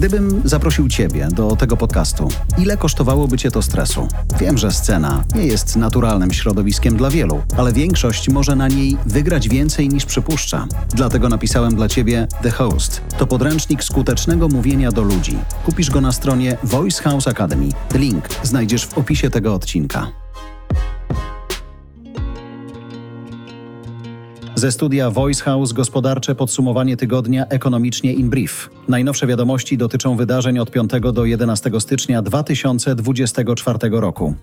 Gdybym zaprosił Ciebie do tego podcastu, ile kosztowałoby Cię to stresu? Wiem, że scena nie jest naturalnym środowiskiem dla wielu, ale większość może na niej wygrać więcej niż przypuszcza. Dlatego napisałem dla Ciebie The Host. To podręcznik skutecznego mówienia do ludzi. Kupisz go na stronie Voice House Academy. Link znajdziesz w opisie tego odcinka. Ze studia Voice House gospodarcze podsumowanie tygodnia ekonomicznie in brief. Najnowsze wiadomości dotyczą wydarzeń od 5 do 11 stycznia 2024 roku.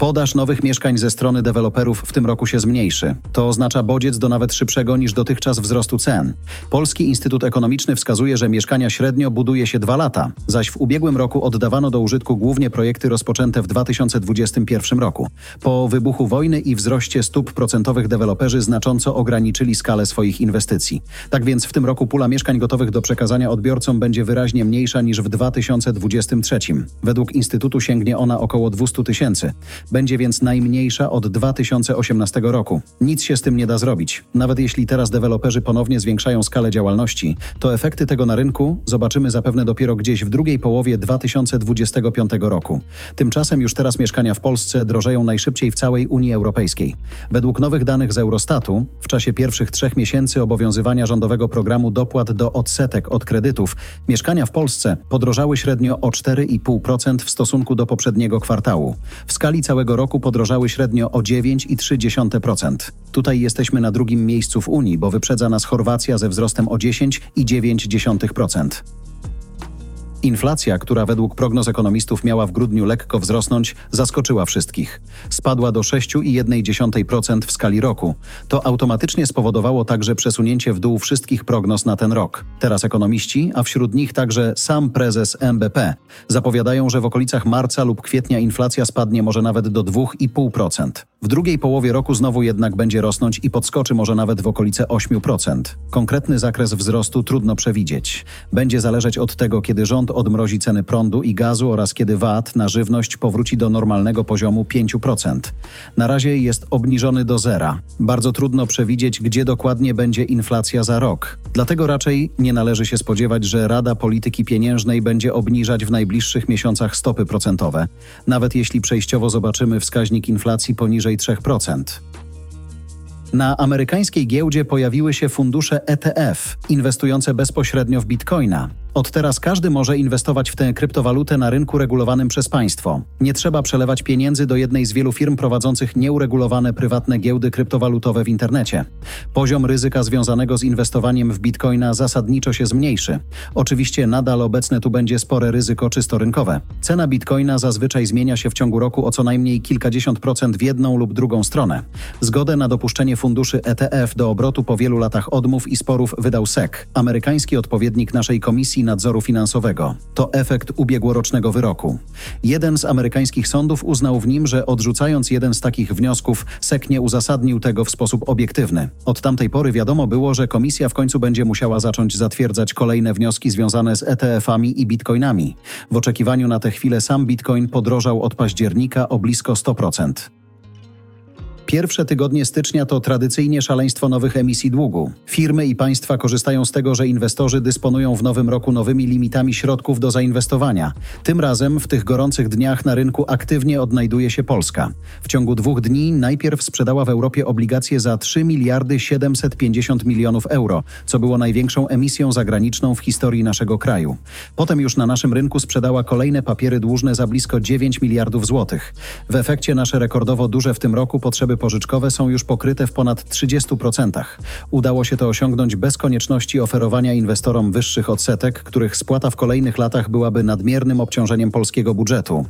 Podaż nowych mieszkań ze strony deweloperów w tym roku się zmniejszy. To oznacza bodziec do nawet szybszego niż dotychczas wzrostu cen. Polski Instytut Ekonomiczny wskazuje, że mieszkania średnio buduje się dwa lata, zaś w ubiegłym roku oddawano do użytku głównie projekty rozpoczęte w 2021 roku. Po wybuchu wojny i wzroście stóp procentowych deweloperzy znacząco ograniczyli skalę swoich inwestycji. Tak więc w tym roku pula mieszkań gotowych do przekazania odbiorcom będzie wyraźnie mniejsza niż w 2023. Według Instytutu sięgnie ona około 200 tysięcy będzie więc najmniejsza od 2018 roku. Nic się z tym nie da zrobić. Nawet jeśli teraz deweloperzy ponownie zwiększają skalę działalności, to efekty tego na rynku zobaczymy zapewne dopiero gdzieś w drugiej połowie 2025 roku. Tymczasem już teraz mieszkania w Polsce drożeją najszybciej w całej Unii Europejskiej. Według nowych danych z Eurostatu, w czasie pierwszych trzech miesięcy obowiązywania rządowego programu dopłat do odsetek od kredytów, mieszkania w Polsce podrożały średnio o 4,5% w stosunku do poprzedniego kwartału. W skali całego całego roku podrożały średnio o 9,3%. Tutaj jesteśmy na drugim miejscu w Unii, bo wyprzedza nas Chorwacja ze wzrostem o 10,9%. Inflacja, która według prognoz ekonomistów miała w grudniu lekko wzrosnąć, zaskoczyła wszystkich. Spadła do 6,1% w skali roku. To automatycznie spowodowało także przesunięcie w dół wszystkich prognoz na ten rok. Teraz ekonomiści, a wśród nich także sam prezes MBP, zapowiadają, że w okolicach marca lub kwietnia inflacja spadnie może nawet do 2,5%. W drugiej połowie roku znowu jednak będzie rosnąć i podskoczy może nawet w okolice 8%. Konkretny zakres wzrostu trudno przewidzieć. Będzie zależeć od tego, kiedy rząd odmrozi ceny prądu i gazu oraz kiedy VAT na żywność powróci do normalnego poziomu 5%. Na razie jest obniżony do zera. Bardzo trudno przewidzieć, gdzie dokładnie będzie inflacja za rok. Dlatego raczej nie należy się spodziewać, że Rada Polityki Pieniężnej będzie obniżać w najbliższych miesiącach stopy procentowe, nawet jeśli przejściowo zobaczymy wskaźnik inflacji poniżej 3%. Na amerykańskiej giełdzie pojawiły się fundusze ETF inwestujące bezpośrednio w bitcoina. Od teraz każdy może inwestować w tę kryptowalutę na rynku regulowanym przez państwo. Nie trzeba przelewać pieniędzy do jednej z wielu firm prowadzących nieuregulowane prywatne giełdy kryptowalutowe w internecie. Poziom ryzyka związanego z inwestowaniem w bitcoina zasadniczo się zmniejszy. Oczywiście nadal obecne tu będzie spore ryzyko czysto rynkowe. Cena bitcoina zazwyczaj zmienia się w ciągu roku o co najmniej kilkadziesiąt procent w jedną lub drugą stronę. Zgodę na dopuszczenie funduszy ETF do obrotu po wielu latach odmów i sporów wydał SEC, amerykański odpowiednik naszej komisji Komisji Nadzoru Finansowego. To efekt ubiegłorocznego wyroku. Jeden z amerykańskich sądów uznał w nim, że odrzucając jeden z takich wniosków, SEC nie uzasadnił tego w sposób obiektywny. Od tamtej pory wiadomo było, że komisja w końcu będzie musiała zacząć zatwierdzać kolejne wnioski związane z ETF-ami i bitcoinami. W oczekiwaniu na tę chwilę sam bitcoin podrożał od października o blisko 100%. Pierwsze tygodnie stycznia to tradycyjnie szaleństwo nowych emisji długu. Firmy i państwa korzystają z tego, że inwestorzy dysponują w nowym roku nowymi limitami środków do zainwestowania. Tym razem w tych gorących dniach na rynku aktywnie odnajduje się Polska. W ciągu dwóch dni najpierw sprzedała w Europie obligacje za 3 miliardy 750 milionów euro, co było największą emisją zagraniczną w historii naszego kraju. Potem już na naszym rynku sprzedała kolejne papiery dłużne za blisko 9 miliardów złotych. W efekcie nasze rekordowo duże w tym roku potrzeby pożyczkowe są już pokryte w ponad 30%. Udało się to osiągnąć bez konieczności oferowania inwestorom wyższych odsetek, których spłata w kolejnych latach byłaby nadmiernym obciążeniem polskiego budżetu.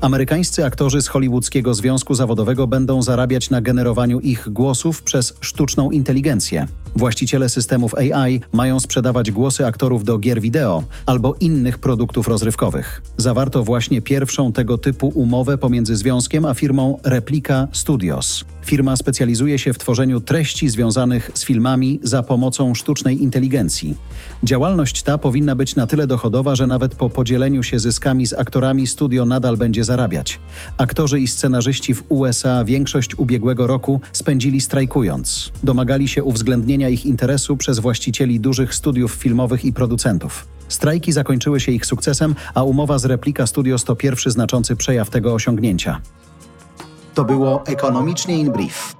Amerykańscy aktorzy z hollywoodzkiego związku zawodowego będą zarabiać na generowaniu ich głosów przez sztuczną inteligencję. Właściciele systemów AI mają sprzedawać głosy aktorów do gier wideo albo innych produktów rozrywkowych. Zawarto właśnie pierwszą tego typu umowę pomiędzy związkiem a firmą Replica Studios. Firma specjalizuje się w tworzeniu treści związanych z filmami za pomocą sztucznej inteligencji. Działalność ta powinna być na tyle dochodowa, że nawet po podzieleniu się zyskami z aktorami studio nadal będzie zarabiać. Aktorzy i scenarzyści w USA większość ubiegłego roku spędzili strajkując. Domagali się uwzględnienia ich interesu przez właścicieli dużych studiów filmowych i producentów. Strajki zakończyły się ich sukcesem, a umowa z Replika Studios to pierwszy znaczący przejaw tego osiągnięcia. To było Ekonomicznie in Brief.